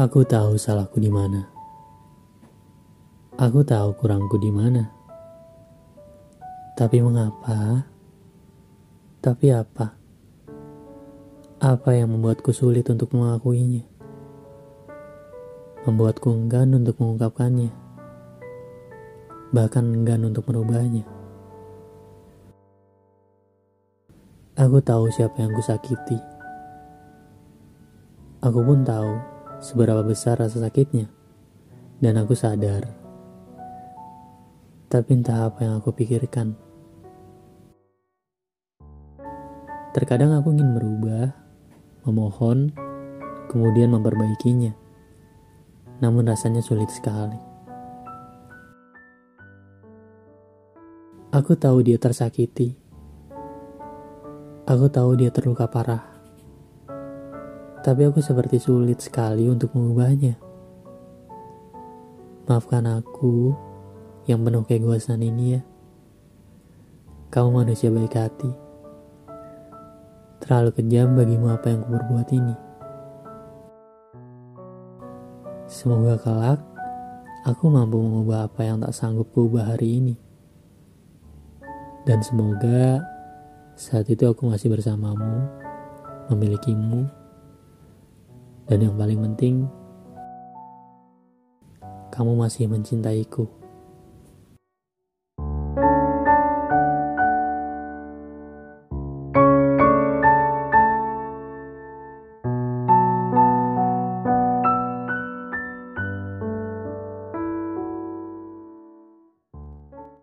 Aku tahu salahku di mana. Aku tahu kurangku di mana. Tapi mengapa? Tapi apa? Apa yang membuatku sulit untuk mengakuinya? Membuatku enggan untuk mengungkapkannya. Bahkan enggan untuk merubahnya. Aku tahu siapa yang kusakiti. Aku pun tahu seberapa besar rasa sakitnya. Dan aku sadar. Tapi entah apa yang aku pikirkan. Terkadang aku ingin merubah, memohon, kemudian memperbaikinya. Namun rasanya sulit sekali. Aku tahu dia tersakiti. Aku tahu dia terluka parah. Tapi aku seperti sulit sekali untuk mengubahnya. Maafkan aku yang penuh keegoisan ini ya. Kamu manusia baik hati. Terlalu kejam bagimu apa yang kuberbuat ini. Semoga kelak aku mampu mengubah apa yang tak sanggup kuubah hari ini. Dan semoga saat itu aku masih bersamamu, memilikimu, dan yang paling penting, kamu masih mencintaiku.